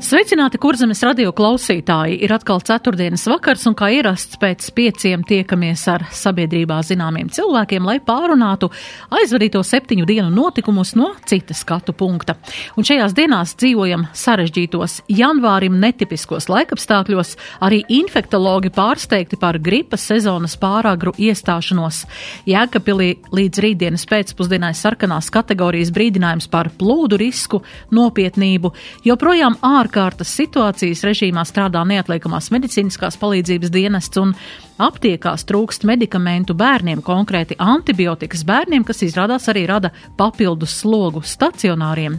Sveicināti, kurzemes radio klausītāji! Ir atkal ceturtdienas vakars, un kā ierasts pēc pieciem tiekamies ar sabiedrībā zināmiem cilvēkiem, lai pārunātu aizvadīto septiņu dienu notikumus no citas skatu punkta. Un šajās dienās dzīvojam sarežģītos janvārim netipiskos laikapstākļos, arī infektologi pārsteigti par gripas sezonas pāragru iestāšanos. Jēkabpilī līdz rītdienas pēcpusdienai sarkanās kategorijas brīdinājums par plūdu risku, nopietnību, joprojām ārkārtīgi ārkārtas situācijas režīmā strādā neatliekamās medicīniskās palīdzības dienests un aptiekās trūkst medikamentu bērniem, konkrēti antibiotikas bērniem, kas izrādās arī rada papildus slogu stacionāriem.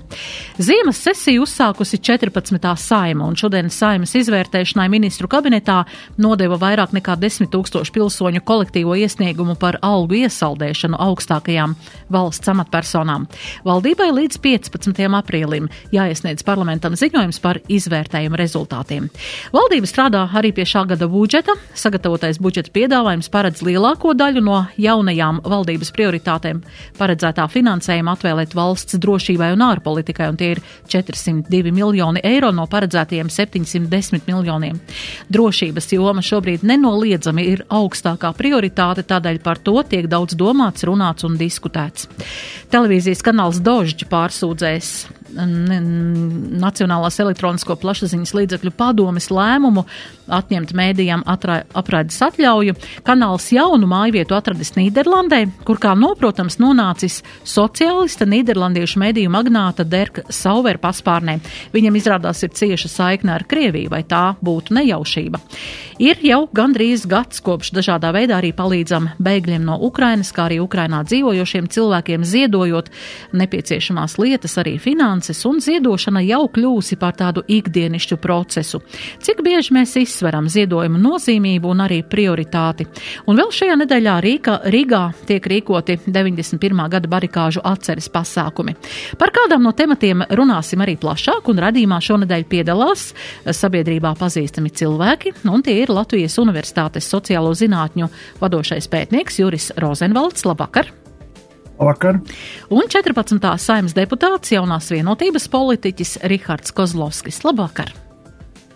Ziemas sesiju uzsākusi 14. saima, un šodienas saimas izvērtēšanai ministru kabinetā nodeva vairāk nekā 10 tūkstošu pilsoņu kolektīvo iesniegumu par algu iesaldēšanu augstākajām valsts amatpersonām. Valdībai līdz 15. aprīlim jāiesniedz parlamentam ziņojums par izvērtējumu rezultātiem. Valdība strādā arī pie šā gada budžeta. Sagatavotais budžeta piedāvājums paredz lielāko daļu no jaunajām valdības prioritātēm paredzētā finansējuma atvēlēt valsts drošībai un ārpolitikai, un tie ir 402 miljoni eiro no paredzētajiem 710 miljoniem. Drošības joma šobrīd nenoliedzami ir augstākā prioritāte, tādēļ par to tiek daudz domāts, runāts un diskutēts. Televīzijas kanāls Dožģi pārsūdzēs Nacionālās elektronisko plašsaziņas līdzekļu padomes lēmumu atņemt mēdījām apraides atļauju. Kanāls jaunu mājvietu atradis Nīderlandē, kur kā noprotams nonācis sociālista nīderlandiešu mediju magnāta Derka Sauver paspārnē. Viņam izrādās ir cieša saikne ar Krieviju, vai tā būtu nejaušība. Ir jau gandrīz gads kopš dažādā veidā arī palīdzam bēgļiem no Ukrainas, kā arī Ukrainā dzīvojošiem cilvēkiem ziedojot nepieciešamās lietas, arī finanses, un ziedošana jau kļūsi par tādu ikdienišķu procesu. Cik bieži mēs izsakām uzsveram ziedojumu nozīmību un arī prioritāti. Un vēl šajā nedēļā Rīga, Rīgā tiek rīkoti 91. gada barikāžu atceres pasākumi. Par kādām no tematiem runāsim arī plašāk, un radījumā šonadēļ piedalās sabiedrībā pazīstami cilvēki, un tie ir Latvijas Universitātes sociālo zinātņu vadošais pētnieks Juris Rozenvalds. Labvakar! Labvakar. Un 14. saimnes deputāts jaunās vienotības politiķis Rihards Kozlovskis. Labvakar!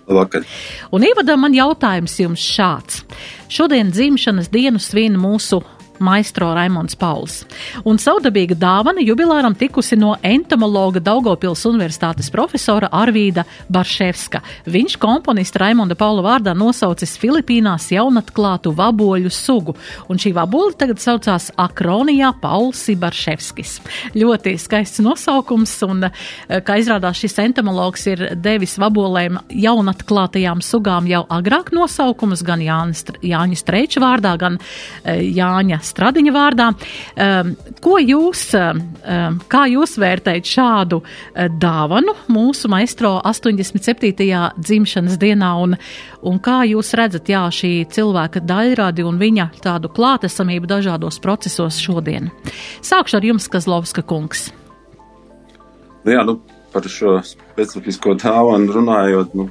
Labvakar. Un ievadam man jautājums jums šāds. Šodien dzimšanas dienu svin mūsu maistro Raimons Pauls. Un saudabīga dāvana jubilāram tikusi no entomologa Daugopils Universitātes profesora Arvīda Barševska. Viņš komponista Raimonda Paula vārdā nosaucis Filipīnās jaunatklātu vaboļu sugu, un šī vaboļa tagad saucās Akronijā Paulsi Barševskis. Ļoti skaists nosaukums, un, eh, kā izrādās, šis entomologs ir devis vabolēm jaunatklātajām sugām jau agrāk nosaukumus, gan Jāņa Streiča vārdā, gan eh, Jāņa Stradiņa vārdā. Um, ko jūs, um, kā jūs vērtējat šādu uh, dāvanu mūsu maestro 87. dzimšanas dienā un, un kā jūs redzat, jā, šī cilvēka daļradi un viņa tādu klātesamību dažādos procesos šodien? Sākšu ar jums, Kazlovska kungs. Jā, nu, par šo specifisko dāvanu runājot, nu,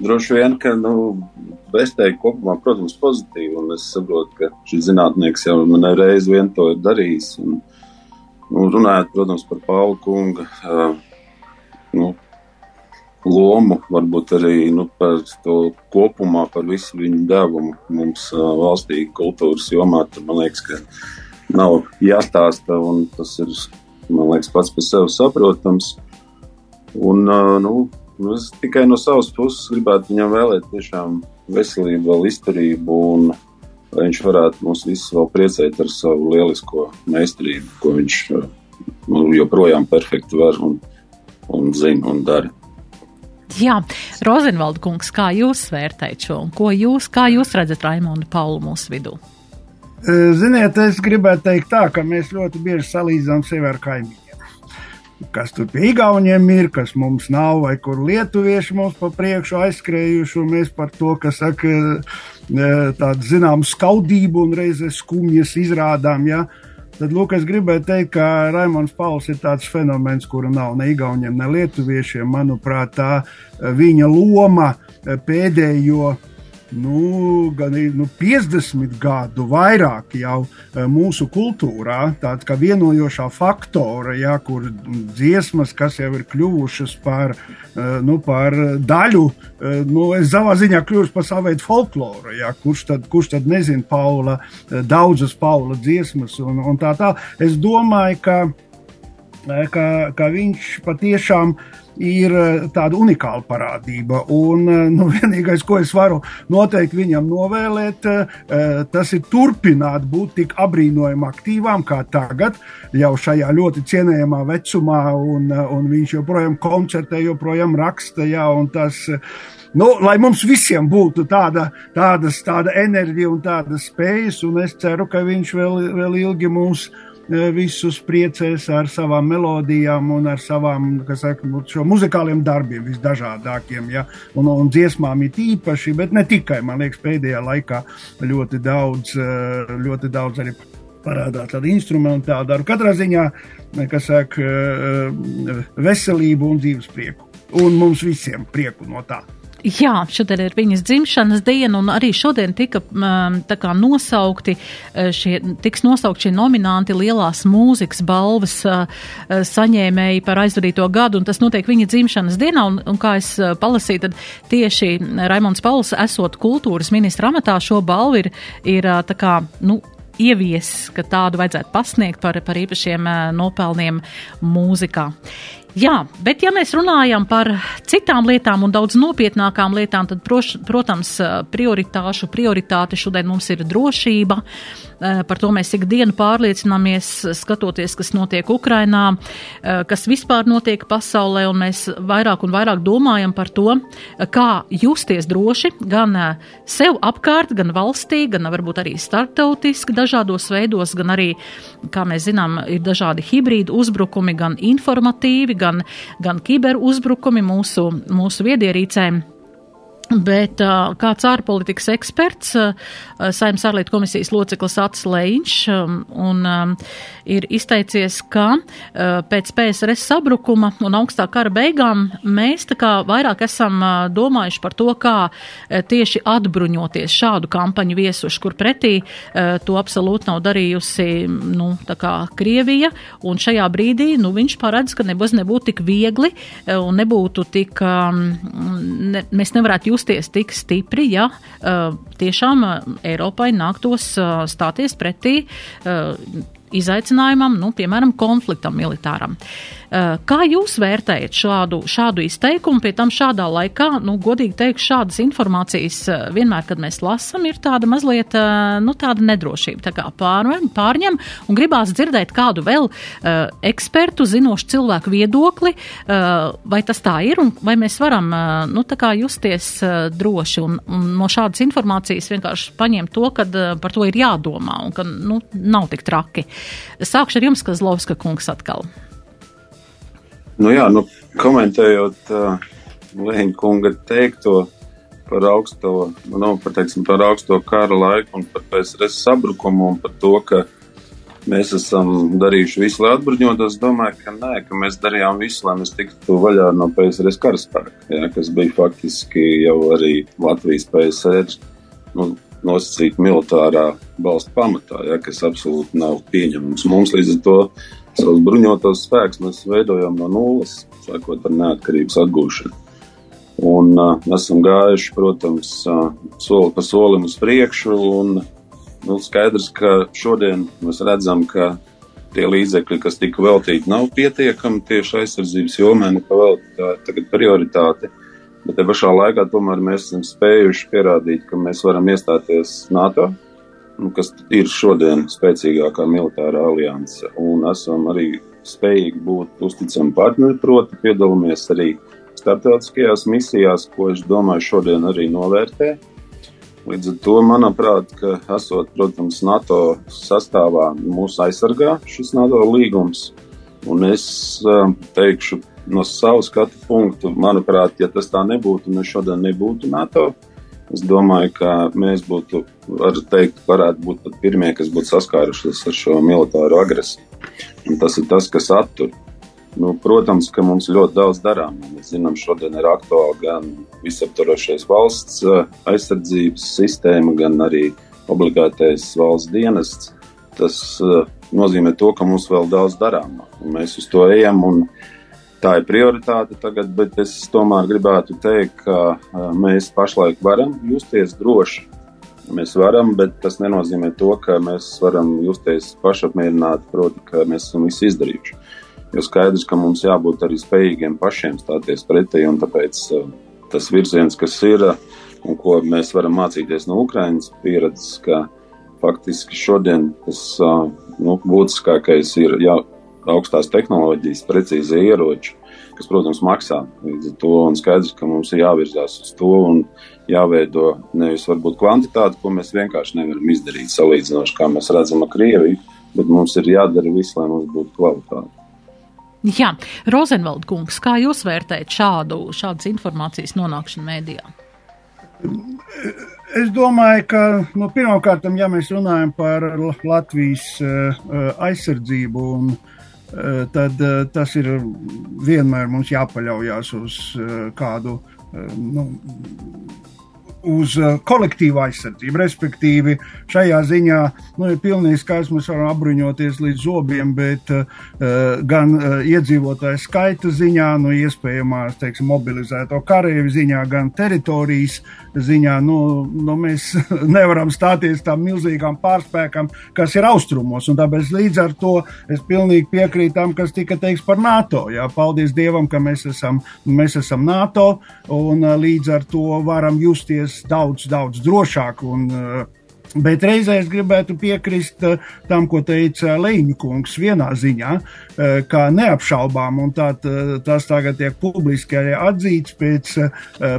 droši vien, ka nu, vērtēju kopumā, protams, pozitīvi. Es saprotu, ka šis zinātnieks jau man reizi vien to ir darījis. Un, nu, runājot, protams, par Pauli kunga uh, nu, lomu, varbūt arī nu, par to kopumā, par visu viņu devumu mums uh, valstī kultūras jomā. Tad, man liekas, ka nav jāstāsta, un tas ir, liekas, pats par sevi saprotams. Un, uh, nu, nu, es tikai no savas puses gribētu viņam vēlēt tiešām veselību, vēl izturību, un lai viņš varētu mūs visus vēl priecēt ar savu lielisko meistarību, ko viņš nu, joprojām perfekti var un, un zina un dara. Jā, Rozenvalda kungs, kā jūs vērtējat šo un ko jūs, kā jūs redzat Raimondu Paulu mūsu vidū? Ziniet, es gribētu teikt tā, ka mēs ļoti bieži salīdzinām sevi ar kaimiņiem kas tur pie Igauniem ir, kas mums nav, vai kur lietuvieši mums pa priekšu aizskrējuši, un mēs par to, kas saka, e, tādu zinām skaudību un reizes skumjas izrādām, ja. tad, lūk, es gribēju teikt, ka Raimons Pauls ir tāds fenomens, kura nav ne igauniem, ne lietuviešiem. Manuprāt, tā viņa loma pēdējo nu, gan nu, 50 gadu vairāk jau eh, mūsu kultūrā, tāda kā vienojošā faktora, ja, kur dziesmas, kas jau ir kļuvušas par, eh, nu, par daļu, eh, nu, es savā ziņā kļuvuši par savu veidu folkloru, ja, kurš, tad, kurš tad nezina Paula, daudzas Paula dziesmas un, un tā tā. Es domāju, ka, ka, ka viņš patiešām ir ir eh, tāda unikāla parādība. Un eh, nu, vienīgais, ko es varu noteikti viņam novēlēt, eh, tas ir turpināt būt tik apbrīnojami aktīvām kā tagad, jau šajā ļoti cienījamā vecumā, un, un viņš joprojām koncertē, joprojām raksta. Jā, tas, Nu, lai mums visiem būtu tāda, tādas, tāda enerģija un tādas spējas, un es ceru, ka viņš vēl, vēl ilgi uh, Eh, visus priecēs ar savām melodijām un ar savām saka, nu, muzikāliem darbiem, visdažādākiem. Ja? Un, un dziesmām ir īpaši, bet ne tikai. Man liekas, pēdējā laikā ļoti daudz, eh, ļoti daudz arī parādās tāda instrumentāla darba. Katrā ziņā, kas saka, eh, veselību un dzīves prieku. Un mums visiem prieku no tā. Jā, šodien ir viņas dzimšanas diena, un arī šodien tika um, kā, nosaukti uh, šie, tiks nosaukt šie nominanti lielās mūzikas balvas uh, uh, saņēmēji par aizvadīto gadu, un tas notiek viņa dzimšanas dienā, un, un kā es palasīju, tad tieši Raimons Pauls, esot kultūras ministra amatā, šo balvu ir, ir tā kā, nu, ievies, ka tādu vajadzētu pasniegt par, par īpašiem nopelniem mūzikā. Jā, bet ja mēs runājam par citām lietām un daudz nopietnākām lietām, tad, proš, protams, prioritāšu prioritāte šodien mums ir drošība. Par to mēs ikdienu pārliecināmies, skatoties, kas notiek Ukrainā, kas vispār notiek pasaulē, un mēs vairāk un vairāk domājam par to, kā justies droši gan sev apkārt, gan valstī, gan varbūt arī starptautiski dažādos veidos, gan arī, kā mēs zinām, ir dažādi hibrīdu uzbrukumi, gan informatīvi, gan gan, kiberuzbrukumi mūsu, mūsu viedierīcēm. Bet uh, kāds ārpolitikas eksperts, uh, Saimnes ārlietu komisijas loceklis Ats Leņš, um, un, um, ir izteicies, ka uh, pēc PSRS sabrukuma un augstā kara beigām mēs tā kā vairāk esam uh, domājuši par to, kā uh, tieši atbruņoties šādu kampaņu viesuši, kur pretī uh, to absolūti nav darījusi, nu, tā kā Krievija, un šajā brīdī, nu, viņš paredz, ka nebūs nebūtu tik viegli uh, un nebūtu tik, um, ne, mēs nevarētu jūs justies tik stipri, ja tiešām Eiropai nāktos stāties pretī izaicinājumam, nu, piemēram, konfliktam militāram. Eh, kā jūs vērtējat šādu, šādu izteikumu, pie tam šādā laikā, nu, godīgi teikt, šādas informācijas eh, vienmēr, kad mēs lasam, ir tāda mazliet, eh, nu, tāda nedrošība, tā kā pārņem, pārņem un gribās dzirdēt kādu vēl uh, ekspertu, zinošu cilvēku viedokli, uh, vai tas tā ir un vai mēs varam, uh, nu, justies uh, droši un, un no šādas informācijas vienkārši paņemt to, ka uh, par to ir jādomā un ka, nu, nav tik traki. Sākšu ar jums, Kazlovska kungs atkal. Nu jā, nu, komentējot uh, kunga teikto par augsto, nu, par, teiksim, par augsto kara laiku un par PSRS sabrukumu un par to, ka mēs esam darījuši visu, lai atbruņotos. Domāju, ka nē, ka mēs darījām visu, lai mēs tiktu vaļā no PSRS karaspēka, ja, kas bija faktiski jau arī Latvijas PSR nu, nosacīta militārā balsta pamatā, ja, kas absolūti nav pieņemams mums līdz ar to savus bruņotos spēkus mēs veidojam no nulles, sākot ar neatkarības atgūšanu. Un uh, esam gājuši, protams, uh, soli pa solim uz priekšu. Un, nu, skaidrs, ka šodien mēs redzam, ka tie līdzekļi, kas tika veltīti, nav pietiekami tieši aizsardzības jomā, nekā vēl tā tagad prioritāte. Bet te pašā laikā tomēr mēs esam spējuši pierādīt, ka mēs varam iestāties NATO, kas ir šodien spēcīgākā militārā alianse, un esam arī spējīgi būt uzticami partneri, proti piedalāmies arī starptautiskajās misijās, ko es domāju šodien arī novērtē. Līdz ar to, manuprāt, ka esot, protams, NATO sastāvā mūs aizsargā šis NATO līgums, un es uh, teikšu no savas skatu punktu, manuprāt, ja tas tā nebūtu, mēs šodien nebūtu NATO. Es domāju, ka mēs būtu, var teikt, varētu būt pat pirmie, kas būtu saskārušies ar šo militāro agresiju. Un tas ir tas, kas attur. Nu, protams, ka mums ļoti daudz darām. Mēs zinām, šodien ir aktuāli gan visaptvarošais valsts eh, aizsardzības sistēma, gan arī obligātais valsts dienests. Tas uh, nozīmē to, ka mums vēl daudz darām. Mēs uz to ejam, un tā ir prioritāte tagad, bet es tomēr gribētu teikt, ka mēs pašlaik varam justies droši. Mēs varam, bet tas nenozīmē to, ka mēs varam justies pašapmierināti, proti, ka mēs esam visu izdarījuši. Jo skaidrs, ka mums jābūt arī spējīgiem pašiem stāties pretī, un tāpēc tas virziens, kas ir un ko mēs varam mācīties no Ukraiņas pieredzes, ka faktiski šodien tas nu, būtiskākais ir jā, augstās tehnoloģijas, precīzi ieroči, kas, protams, maksā. Līdz ar to un skaidrs, ka mums ir jāvirzās uz to un jāveido nevis varbūt kvantitāte, ko mēs vienkārši nevaram izdarīt salīdzinoši, kā mēs redzam ar Krieviju, bet mums ir jādara viss, lai mums būtu kvalitāte. Jā, Rozenvald kungs, kā jūs vērtējat šādu, šādas informācijas nonākšanu mēdījā? Es domāju, ka nu, pirmkārt, ja mēs runājam par Latvijas uh, aizsardzību, un, uh, tad uh, tas ir vienmēr mums jāpaļaujas uz kādu nu, uz uh, kolektīvu aizsardzību. Respektīvi, šajā ziņā nu, ir pilnīgi skaidrs, mēs varam apbruņoties līdz zobiem, bet uh, gan uh, iedzīvotāju skaita ziņā, nu, iespējamās teiksim, mobilizēto karavīru ziņā, gan teritorijas ziņā, nu, nu, mēs nevaram stāties tam milzīgām pārspēkam, kas ir austrumos. Tāpēc līdz ar to es pilnīgi piekrītu tam, kas tika teikts par NATO. Jā, paldies Dievam, ka mēs esam, mēs esam NATO un līdz ar to varam justies daudz, daudz drošāk. Un, uh, Bet reizē es gribētu piekrist uh, tam, ko teica Leņķa kungs vienā ziņā, uh, kā neapšaubām, un tā, tas tagad tiek publiski arī atzīts pēc,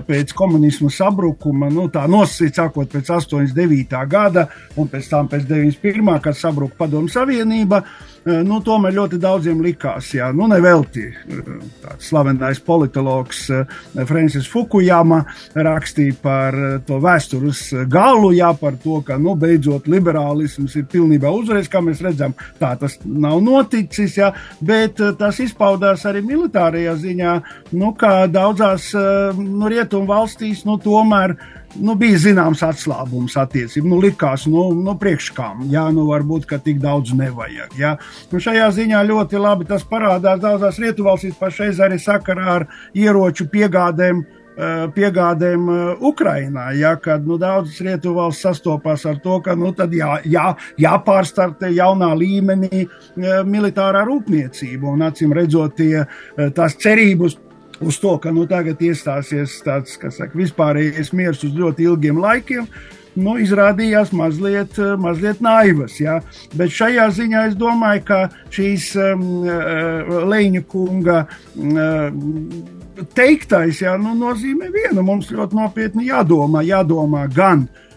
pēc komunismu sabrukuma, nu, tā nosacīt sākot pēc 89. gada un pēc tam pēc 91. kad sabruka Padomu Savienība. Eh, nu, tomēr ļoti daudziem likās, jā, nu, nevelti. Eh, tāds slavenais politologs eh, Francis Fukujama rakstīja par to vēstures galu, jā, par to, ka, nu, beidzot, liberālisms ir pilnībā uzvarējis, kā mēs redzam, tā tas nav noticis, jā, bet tas izpaudās arī militārajā ziņā, nu, kā daudzās nu, rietumu valstīs, nu, tomēr nu, bija zināms atslābums attiecībā. Nu, likās, nu, nu priekškām, jā, nu, varbūt, ka tik daudz nevajag. Jā. Nu, šajā ziņā ļoti labi tas parādās daudzās rietuvalstīs pašreiz arī sakarā ar ieroču piegādēm. Eh, piegādēm eh, Ukrainā, ja, kad nu, daudzas rietuvalsts sastopas ar to, ka nu, jā, jā, jāpārstartē jaunā līmenī eh, militārā rūpniecība. Un, acīm redzot, tie, tās cerības uz to, ka nu, tagad iestāsies tāds saka, vispārējais miers uz ļoti ilgiem laikiem. Nu, izrādījās mazliet, mazliet naivas. Ja? Bet šajā ziņā es domāju, ka šīs um, uh, Leņķa kunga um, teiktais ja, nu, nozīmē vienu. Mums ļoti nopietni jādomā, jādomā gan uh,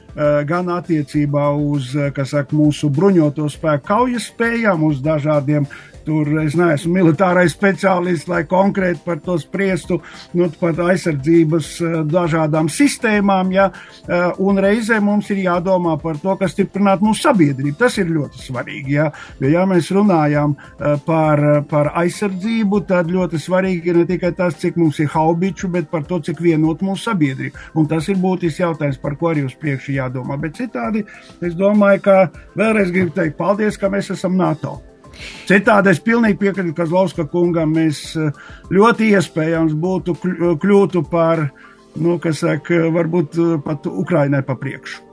gan attiecībā uz saka, mūsu bruņoto spēku kaujas spējām, uz dažādiem Tur es neesmu militārais speciālists, lai konkrēti par to spriestu, nu, par aizsardzības eh, dažādām sistēmām. Ja, eh, un reizē mums ir jādomā par to, kas stiprinātu mūsu sabiedrību. Tas ir ļoti svarīgi. Ja, jo, ja mēs runājam eh, par, par aizsardzību, tad ļoti svarīgi ir ne tikai tas, cik mums ir haubiču, bet par to, cik vienot mūsu sabiedrību. Un tas ir būtisks jautājums, par ko arī uz priekšu jādomā. Bet citādi es domāju, ka vēlreiz gribu teikt paldies, ka mēs esam NATO. Citādi es pilnīgi piekrītu Kazlauska kungam. Mēs eh, ļoti iespējams būtu kļūtu par, nu, kas saka, varbūt eh, pat Ukrainai pa priekšu.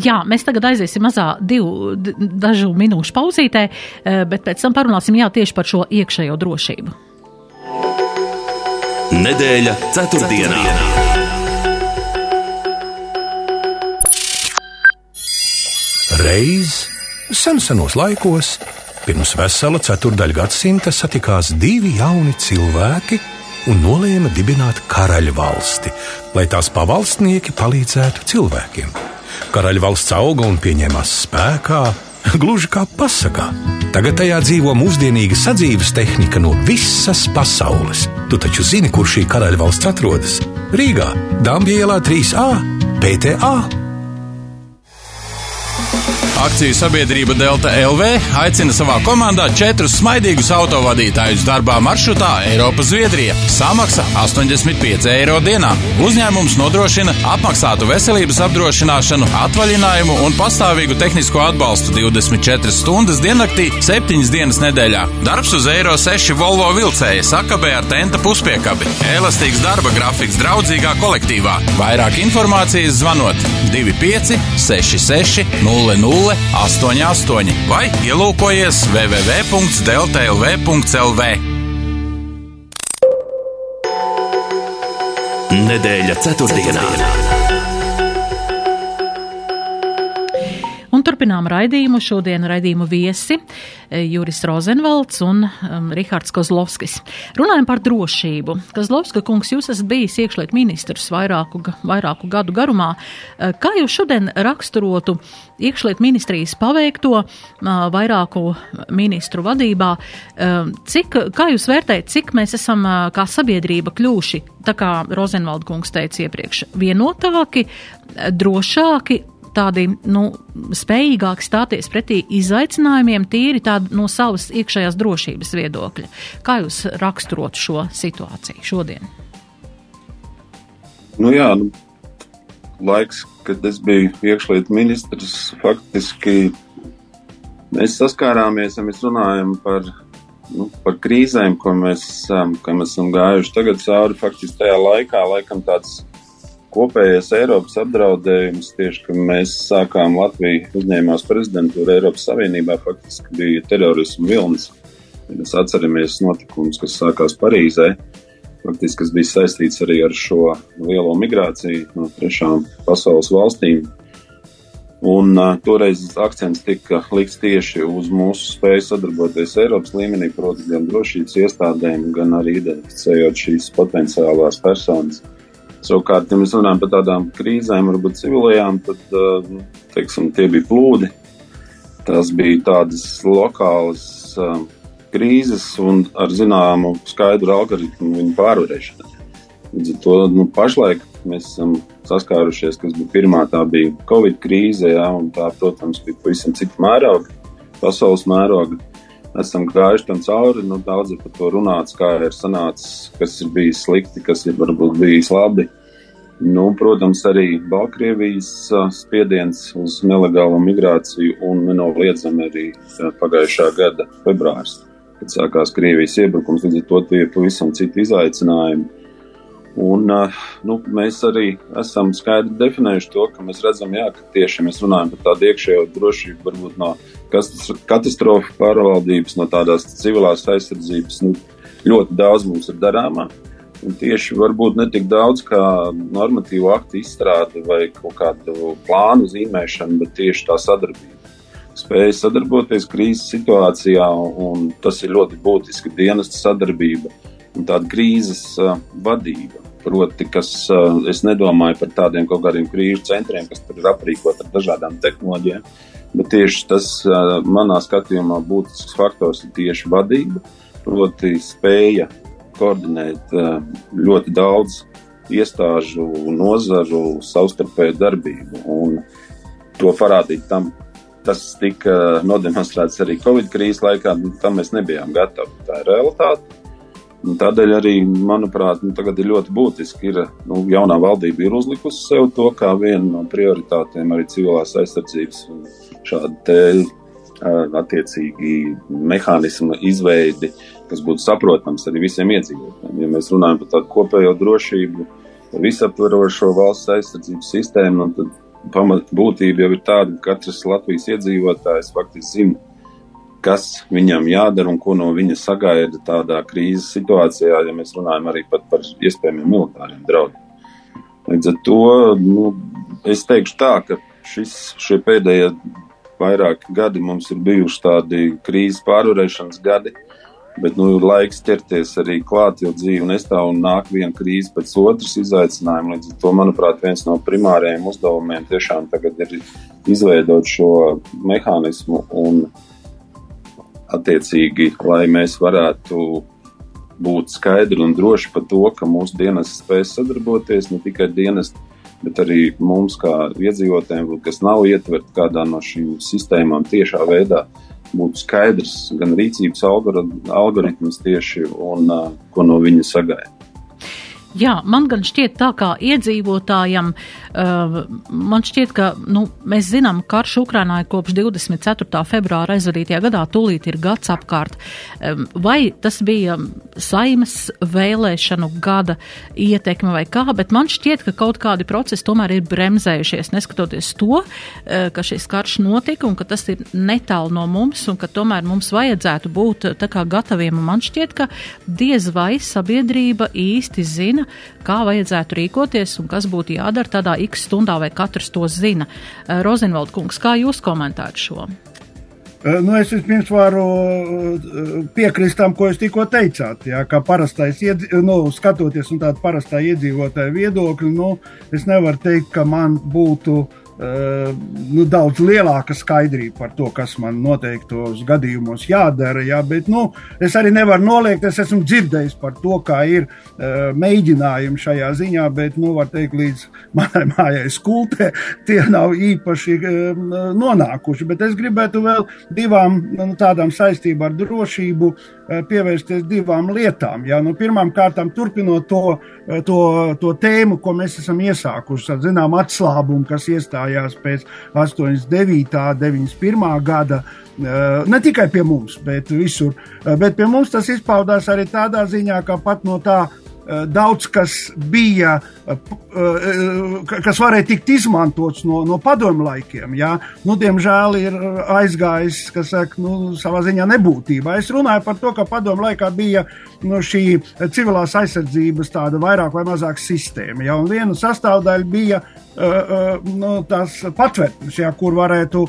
Jā, mēs tagad aiziesim mazā divu dažu minūšu pauzītē, eh, bet pēc tam parunāsim jā, tieši par šo iekšējo drošību. Nedēļa ceturtdienā. Reiz sen senos laikos Pirms vesela ceturdaļa gadsimta satikās divi jauni cilvēki un nolēma dibināt karaļvalsti, lai tās pavalsnieki palīdzētu cilvēkiem. Karaļvalsts auga un pieņēmās spēkā, gluži kā pasakā. Tagad tajā dzīvo mūsdienīga sadzīves tehnika no visas pasaules. Tu taču zini, kur šī karaļvalsts atrodas? Rīgā, Dambja ielā 3A PTA. Akciju sabiedrība Delta LV aicina savā komandā četrus smaidīgus autovadītājus darbā maršrutā Eiropa Zviedrija. Samaksa 85 eiro dienā. Uzņēmums nodrošina apmaksātu veselības apdrošināšanu, atvaļinājumu un pastāvīgu tehnisko atbalstu 24 stundas diennaktī, 7 dienas nedēļā. Darbs uz Eiro 6 Volvo vilcēja sakabē ar tenta puspiekabi. Elastīgs darba grafiks draudzīgā kolektīvā. Vairāk informācijas zvanot 25 66 00 88 vai ielūkojies www.deltlv.lv. Nedēļa ceturtdienā. Un turpinām raidījumu. Šodien raidījumu viesi eh, Juris Rozenvalds un um, Rihards Kozlovskis. Runājam par drošību. Kozlovska kungs, jūs esat bijis iekšliet ministrs vairāku, vairāku gadu garumā. Eh, kā jūs šodien raksturotu iekšliet ministrijas paveikto uh, vairāku ministru vadībā? Cik, kā jūs vērtējat, cik mēs esam kā sabiedrība kļūši, tā kā Rozenvalda kungs teica iepriekš, vienotāki, drošāki tādi nu, spējīgāki stāties pretī izaicinājumiem, tīri tādi no savas iekšējās drošības viedokļa. Kā jūs raksturot šo situāciju šodien? Nu jā, nu, laiks, kad es biju iekšlietu ministrs, faktiski mēs saskārāmies, ja mēs runājam par, nu, par krīzēm, ko mēs, ko mēs esam gājuši tagad cauri. Faktiski tajā laikā, laikam tāds kopējais Eiropas apdraudējums, tieši kad mēs sākām Latviju uzņēmās prezidentūru Eiropas Savienībā, faktiski bija terorismu vilnis. Mēs atceramies notikumus, kas sākās Parīzē, faktiski, kas bija saistīts arī ar šo lielo migrāciju no trešām pasaules valstīm. Un uh, toreiz akcents tika likts tieši uz mūsu spēju sadarboties Eiropas līmenī, proti, gan drošības iestādēm, gan arī identificējot šīs potenciālās personas. Savukārt, ja mēs runājam par tādām krīzēm, varbūt civilajām, tad nu, teiksim, tie bija plūdi. Tas bija tādas lokālas uh, krīzes un ar zināmu skaidru algoritmu viņu pārvarēšanu. Līdz ar to nu, pašlaik mēs esam saskārušies, kas bija pirmā, tā bija Covid krīze, jā, un tā, protams, bija pavisam cita mēroga, pasaules mēroga. Esam gājuši tam cauri, nu, daudz ir par to runāts, kā ir sanācis, kas ir bijis slikti, kas ir varbūt bijis labi. Nu, protams, arī Baltkrievijas spiediens uz nelegālo migrāciju un nenoliedzami arī pagājušā gada februāris, kad sākās Krievijas iebrukums. Līdz ar to tie ir pavisam citi izaicinājumi. Un, nu, mēs arī esam skaidri definējuši to, ka mēs redzam, jā, ka tieši mēs runājam par tādu iekšējo drošību, varbūt no katastrofu pārvaldības, no tādās civilās aizsardzības. Nu, ļoti daudz mums ir darāmā. Un tieši varbūt ne tik daudz kā normatīvu aktu izstrāde vai kaut kādu plānu zīmēšana, bet tieši tā sadarbība. Spēja sadarboties krīzes situācijā, un tas ir ļoti būtiski dienesta sadarbība un tāda krīzes uh, vadība. Proti, kas uh, es nedomāju par tādiem kaut kādiem krīžu centriem, kas tur ir aprīkot ar dažādām tehnoloģijām, bet tieši tas uh, manā skatījumā būtisks faktors ir tieši vadība, proti spēja koordinēt eh, ļoti daudz iestāžu, nozaru savstarpēju darbību. Un to parādīt tam, tas tika nodemonstrēts arī Covid krīzes laikā, tam mēs nebijām gatavi. Tā ir realitāte. Un tādēļ arī, manuprāt, nu, tagad ir ļoti būtiski, ir nu, jaunā valdība ir uzlikusi sev to kā vienu no prioritātēm arī civilās aizsardzības un šādu te attiecīgi mehānismu izveidi, kas būtu saprotams arī visiem iedzīvotājiem. Ja mēs runājam par tādu kopējo drošību, visaptverošo valsts aizsardzības sistēmu, nu, tad pamat būtība jau ir tāda, ka katrs Latvijas iedzīvotājs faktiski zina, kas viņam jādara un ko no viņa sagaida tādā krīzes situācijā, ja mēs runājam arī par, iespējamiem militāriem draudiem. Līdz ar to nu, es teikšu tā, ka šis, šie pēdējie vairāki gadi mums ir bijuši tādi krīzes pārvarēšanas gadi, bet nu, ir laiks ķerties arī klāt, jo dzīve nestāv un nāk viena krīze pēc otras izaicinājuma. Līdz ar to, manuprāt, viens no primārajiem uzdevumiem tiešām tagad ir izveidot šo mehānismu un attiecīgi, lai mēs varētu būt skaidri un droši par to, ka mūsu dienas spēs sadarboties ne tikai dienas bet arī mums, kā iedzīvotājiem, kas nav ietverti kādā no šīm sistēmām tiešā veidā, būtu skaidrs gan rīcības algoritms tieši un ko no viņa sagaida. Jā, man gan šķiet tā kā iedzīvotājam, uh, man šķiet, ka nu, mēs zinām, ka karš Ukrainā ir kopš 24. februāra aizvadītajā gadā, tūlīt ir gads apkārt. Um, vai tas bija saimas vēlēšanu gada ietekme vai kā, bet man šķiet, ka kaut kādi procesi tomēr ir bremzējušies, neskatoties to, uh, ka šis karš notika un ka tas ir netālu no mums un ka tomēr mums vajadzētu būt tā kā gataviem. Un man šķiet, ka diez vai sabiedrība īsti zina, kā vajadzētu rīkoties un kas būtu jādara tādā x stundā, vai katrs to zina. Eh, Rozenvald kungs, kā jūs komentētu šo? Eh, nu, es vispirms varu eh, piekrist tam, ko jūs tikko teicāt. Jā, kā parastais, nu, skatoties no tāda parastā iedzīvotāja viedokļa, nu, es nevaru teikt, ka man būtu Uh, nu, daudz lielāka skaidrība par to, kas man noteiktos gadījumos jādara. Jā, bet nu, es arī nevaru noliegt, es esmu dzirdējis par to, kā ir uh, mēģinājumi šajā ziņā, bet, nu, var teikt, līdz manai mājai skultē tie nav īpaši uh, nonākuši. Bet es gribētu vēl divām nu, tādām saistībām ar drošību pievērsties divām lietām. Jā. Nu, Pirmkārt, turpinot to, to, to tēmu, ko mēs esam iesākuši, zinām atslābumu, kas iestājās pēc 89. un 91. gada. Ne tikai pie mums, bet visur. Bet pie mums tas izpaudās arī tādā ziņā, ka pat no tā Eh, daudz kas bija, eh, eh, kas varēja tikt izmantots no, no padomu laikiem. Jā. Nu, diemžēl ir aizgājis, kas saka, nu, savā ziņā nebūtībā. Es runāju par to, ka padomu laikā bija nu, šī civilās aizsardzības tāda vairāk vai mazāk sistēma. Jā. Un viena sastāvdaļa bija nu, tās patvērtnes, jā, kur varētu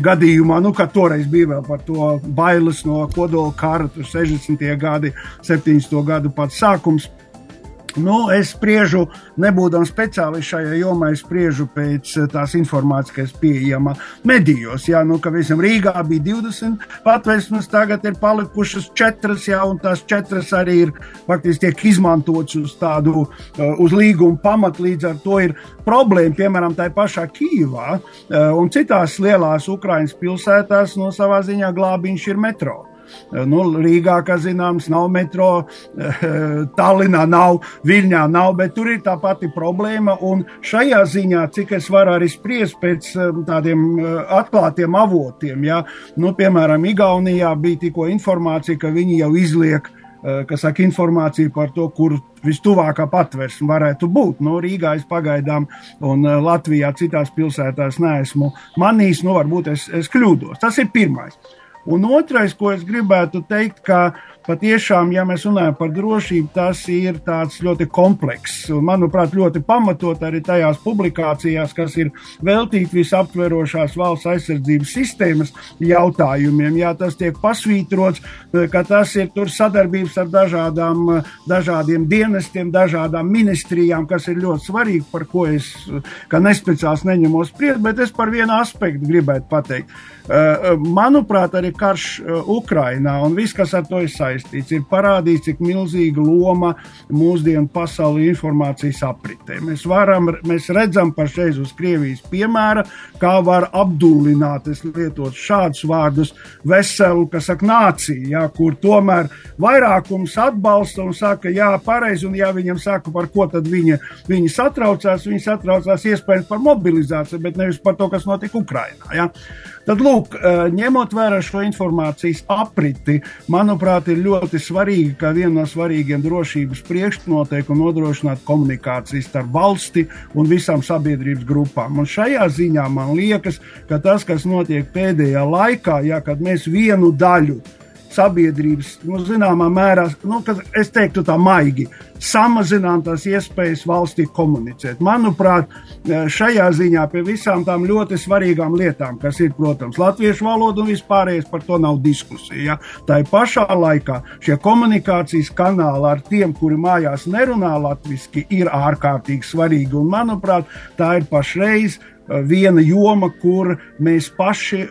gadījumā, nu, kad toreiz bija vēl par to bailes no kodola kara, 60. gadi, 70. gadu pats sākums Nu, es spriežu, nebūdams speciālists šajā jomā, es spriežu pēc eh, tās informācijas, kas pieejama medijos. Jā, nu, ka visam Rīgā bija 20 patvērsmes, tagad ir palikušas 4, jā, un tās 4 arī ir faktiski tiek izmantotas uz tādu, eh, uz līguma pamatu. Līdz ar to ir problēma, piemēram, tā pašā Kīvā eh, un citās lielās Ukraiņas pilsētās, no savā ziņā glābiņš ir metro. Eh, nu, Rīgā, kā zināms, nav metro, eh, Tallinā nav, Viļņā nav, bet tur ir tā pati problēma. Un šajā ziņā, cik es varu arī spriest pēc eh, tādiem atklātiem avotiem, ja, nu, piemēram, Igaunijā bija tikko informācija, ka viņi jau izliek kas saka, informāciju par to, kur vistuvākā patvērsme varētu būt. No nu, Rīgā es pagaidām, un Latvijā citās pilsētās neesmu manījis. Nu, varbūt es, es kļūdos. Tas ir pirmais. Un otrais, ko es gribētu teikt, ka patiešām, ja mēs runājam par drošību, tas ir ļoti komplekss un, manuprāt, ļoti pamatot arī tajās publikācijās, kas ir veltīti visaptverošās valsts aizsardzības sistēmas jautājumiem. Jā, tas tiek pasvītrots, ka tas ir sadarbības ar dažādām, dažādiem dienestiem, dažādām ministrijām, kas ir ļoti svarīgi, par ko es, nespeciāls, neņemos spriest, bet es par vienu aspektu gribētu pateikt. Manuprāt, arī karš Ukrainā un viss, kas ar to ir saistīts saistīts, ir parādīts, cik milzīga loma mūsdienu pasauli informācijas apritē. Mēs, varam, mēs redzam pašreiz uz Krievijas piemēra, kā var apdullināt, es lietot šādus vārdus, veselu, kas saka, nāciju, jā, kur tomēr vairākums atbalsta un saka, jā, pareizi, un ja viņam saka, par ko tad viņa, viņi satraucās, viņi satraucās iespējams par mobilizāciju, bet nevis par to, kas notika Ukrainā. Jā. Tad, lūk, ņemot vērā šo informācijas apriti, manuprāt, ir ļoti svarīgi, ka viena no svarīgiem drošības priekšnoteikumiem nodrošināt komunikāciju starp valsti un visām sabiedrības grupām. Un šajā ziņā man liekas, ka tas, kas notiek pēdējā laikā, ja mēs vienu daļu sabiedrības, nu, zināmā mērā, nu, es teiktu tā maigi, samazinām tās iespējas valstī komunicēt. Manuprāt, šajā ziņā pie visām tām ļoti svarīgām lietām, kas ir, protams, latviešu valoda un vispārējais par to nav diskusija. Ja? Tā ir pašā laikā šie komunikācijas kanāli ar tiem, kuri mājās nerunā latviešu, ir ārkārtīgi svarīgi. Un, manuprāt, tā ir pašreiz viena joma, kur mēs paši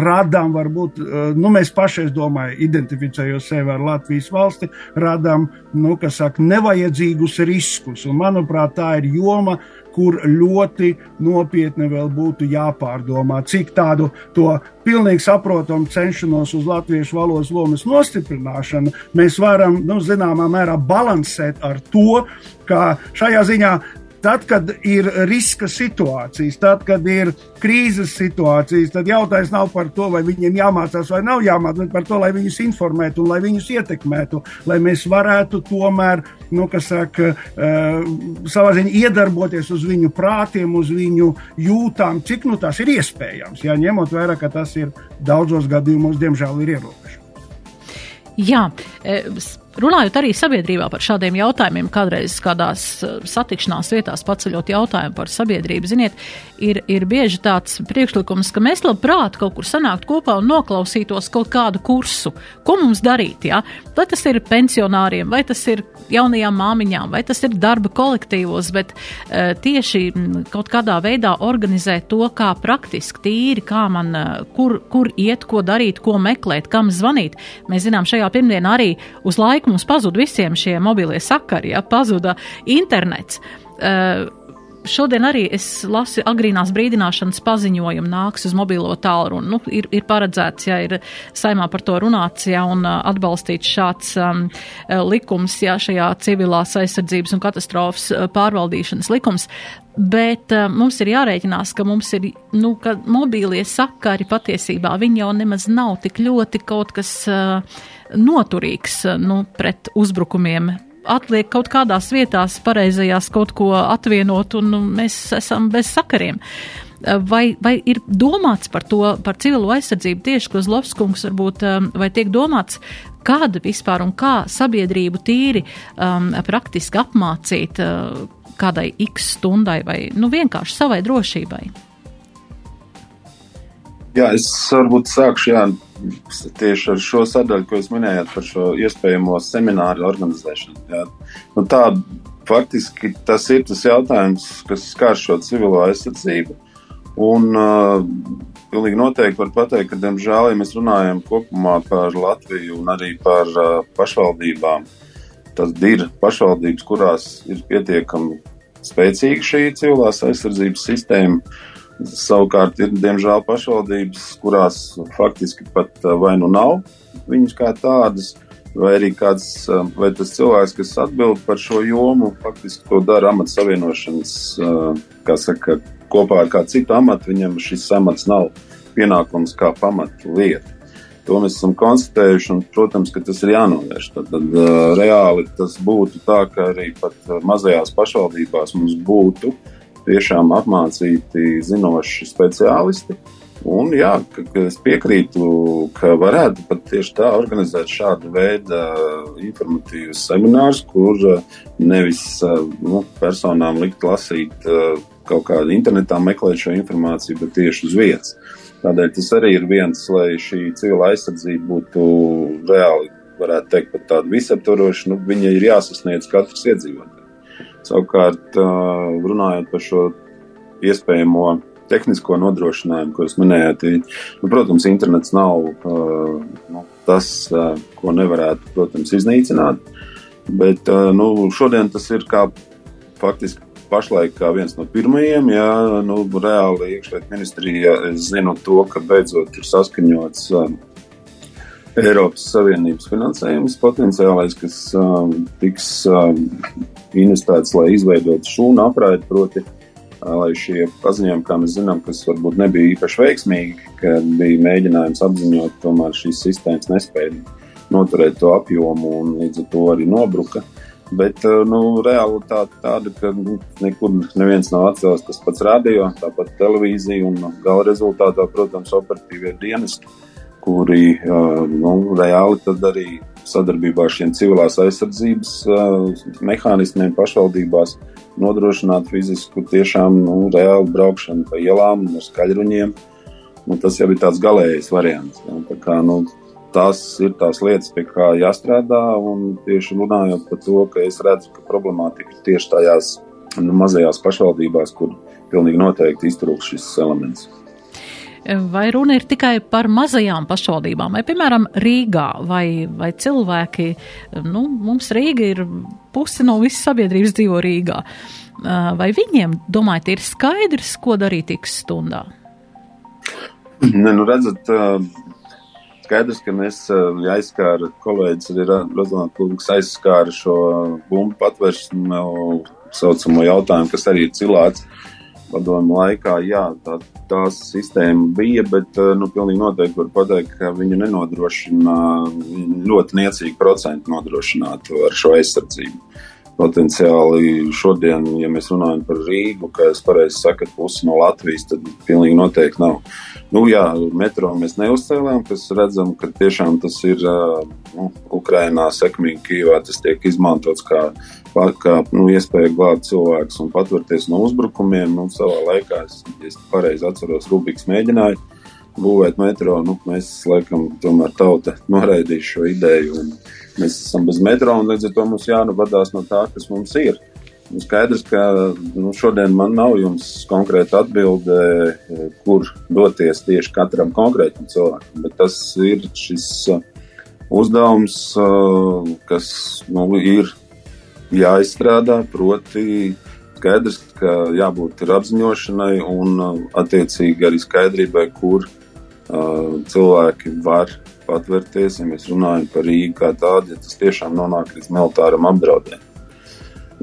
radām, varbūt, nu, mēs paši, es domāju, identificējot sevi ar Latvijas valsti, radām, nu, kas saka, nevajadzīgus riskus. Un, manuprāt, tā ir joma, kur ļoti nopietni vēl būtu jāpārdomā, cik tādu to pilnīgi saprotamu cenšanos uz latviešu valodas lomas nostiprināšanu mēs varam, nu, zināmā mērā balansēt ar to, ka šajā ziņā Tad, kad ir riska situācijas, tad, kad ir krīzes situācijas, tad jautājums nav par to, vai viņiem jāmācās vai nav jāmācās, bet par to, lai viņus informētu un lai viņus ietekmētu, lai mēs varētu tomēr, nu, kas saka, uh, savā ziņā iedarboties uz viņu prātiem, uz viņu jūtām, cik nu tas ir iespējams. Jā, ņemot vērā, ka tas ir daudzos gadījumos, diemžēl, ir ierobežots. Jā, Runājot arī sabiedrībā par šādiem jautājumiem, kādreiz kādās eh, satikšanās vietās paceļot jautājumu par sabiedrību, ziniet, ir, ir bieži tāds priekšlikums, ka mēs labprāt kaut kur sanākt kopā un noklausītos kaut kādu kursu. Ko mums darīt, jā? Vai tas ir pensionāriem, vai tas ir jaunajām māmiņām, vai tas ir darba kolektīvos, bet uh, tieši kaut kādā veidā organizēt to, kā praktiski tīri, kā man, uh, kur, kur iet, ko darīt, ko meklēt, kam zvanīt. Mēs zinām, šajā pirmdienā arī uz laiku mums pazuda visiem šie mobilie sakari, ja pazuda internets. Uh, Šodien arī es lasu agrīnās brīdināšanas paziņojumu, nāks uz mobilo tālruni. Nu, ir, ir paredzēts, ja ir saimā par to runāts, ja un uh, atbalstīts šāds um, likums, ja šajā civilās aizsardzības un katastrofas pārvaldīšanas likums. Bet uh, mums ir jārēķinās, ka mums ir, nu, ka mobīlie sakari patiesībā viņi jau nemaz nav tik ļoti kaut kas. Uh, noturīgs nu, pret uzbrukumiem. Atliek kaut kādās vietās, pareizajās kaut ko atvienot, un nu, mēs esam bez sakariem. Vai, vai ir domāts par to, par civilo aizsardzību tieši Kozlovskungs, varbūt, um, vai tiek domāts, kāda vispār un kā sabiedrību tīri um, praktiski apmācīt uh, kādai x stundai vai nu, vienkārši savai drošībai? Jā, es varbūt sākšu jā, tieši ar šo sadaļu, ko jūs minējāt par šo iespējamo semināru organizēšanu. Jā. Nu, tā, faktiski tas ir tas jautājums, kas skar šo civilo aizsardzību. Un uh, pilnīgi noteikti var pateikt, ka, diemžēl, ja mēs runājam kopumā par Latviju un arī par uh, pašvaldībām, tad ir pašvaldības, kurās ir pietiekami spēcīga šī civilās aizsardzības sistēma Savukārt ir, diemžēl, pašvaldības, kurās faktiski pat eh, vai nu nav viņas kā tādas, vai arī kāds, eh, vai tas cilvēks, kas atbild par šo jomu, faktiski to dara amata savienošanas, eh, kā saka, kopā ar kādu citu amatu, viņam šis amats nav pienākums kā pamata lieta. To mēs esam konstatējuši, un, protams, ka tas ir jānovērš. Tad, tad reāli tas būtu tā, ka arī pat mazajās pašvaldībās mums būtu uh, tiešām apmācīti zinoši speciālisti. Un, jā, es piekrītu, ka varētu pat tieši tā organizēt šādu veidu informatīvus seminārus, kur nevis nu, personām likt lasīt kaut kādu internetā, meklēt šo informāciju, bet tieši uz vietas. Tādēļ tas arī ir viens, lai šī civila aizsardzība būtu reāli, varētu teikt, pat tāda visaptvaroša, nu, viņa ir jāsasniedz katrs iedzīvotājs. Savukārt, runājot par šo iespējamo tehnisko nodrošinājumu, ko jūs minējāt, nu, protams, internets nav nu, tas, ko nevarētu, protams, iznīcināt. Bet nu, šodien tas ir kā faktiski pašlaik kā viens no pirmajiem. Jā, nu, reāli iekšlietu ministrija, es zinu to, ka beidzot ir saskaņots Eiropas Savienības finansējums potenciālais, kas um, tiks um, investēts, lai izveidotu šūnu apraidi, proti, uh, lai šie paziņojumi, kā mēs zinām, kas varbūt nebija īpaši veiksmīgi, kad bija mēģinājums apziņot, tomēr šīs sistēmas nespēja noturēt to apjomu un līdz ar to arī nobruka. Bet uh, nu, realitāte tāda, ka nu, nekur neviens nav atcēlis tas pats radio, tāpat televīzija un gala rezultātā, protams, operatīvie dienesti kuri nu, reāli tad arī sadarbībā ar šiem civilās aizsardzības mehānismiem pašvaldībās nodrošināt fizisku, tiešām nu, reāli braukšanu pa ielām ar skaļruņiem. Nu, tas jau ir tāds galējais variants. Ja. Tā kā, nu, tās ir tās lietas, pie kā jāstrādā. Tieši runājot par to, ka es redzu, ka problemātika ir tieši tajās nu, mazajās pašvaldībās, kur pilnīgi noteikti iztrūks šis elements. Vai runa ir tikai par mazajām pašvaldībām, vai, piemēram, Rīgā, vai, vai cilvēki, nu, mums Rīga ir puse no visas sabiedrības dzīvo Rīgā. Vai viņiem, domājat, ir skaidrs, ko darīt X stundā? Ne, nu redzat, skaidrs, ka mēs aizskāra kolēģis arī Rozlāna Kungs aizskāra šo bumbu patvērsmu saucamo jautājumu, kas arī ir cilāts. Uh, padomu laikā, jā, tā, tā sistēma bija, bet nu, pilnīgi noteikti var pateikt, ka viņa nenodrošina ļoti niecīgu procentu nodrošinātu ar šo aizsardzību. Potenciāli šodien, ja mēs runājam par Rīgu, kā jūs pareizi sakat, pusi no Latvijas, tad pilnīgi noteikti nav. Nu, jā, metro mēs neuzcēlām, kas redzam, ka tiešām tas ir nu, Ukrainā sekmīgi Kīvā, tas tiek izmantots kā kā nu, iespēja glābt cilvēkus un paturēties no uzbrukumiem. Nu, savā laikā, es, es pareizi atceros, Rubiks mēģināja būvēt metro. Nu, mēs, laikam, tomēr tauta noraidīja šo ideju. Mēs esam bez metro, un līdz ar to mums jānavadās no tā, kas mums ir. Un skaidrs, ka nu, šodien man nav jums konkrēta atbilde, kur doties tieši katram konkrētam cilvēkam, bet tas ir šis uh, uzdevums, uh, kas nu, ir jāizstrādā, proti skaidrs, ka jābūt ir apziņošanai un uh, attiecīgi arī skaidrībai, kur uh, cilvēki var patvērties, ja mēs runājam par Rīgu kā tādu, ja tas tiešām nonāk līdz militāram apdraudējumam.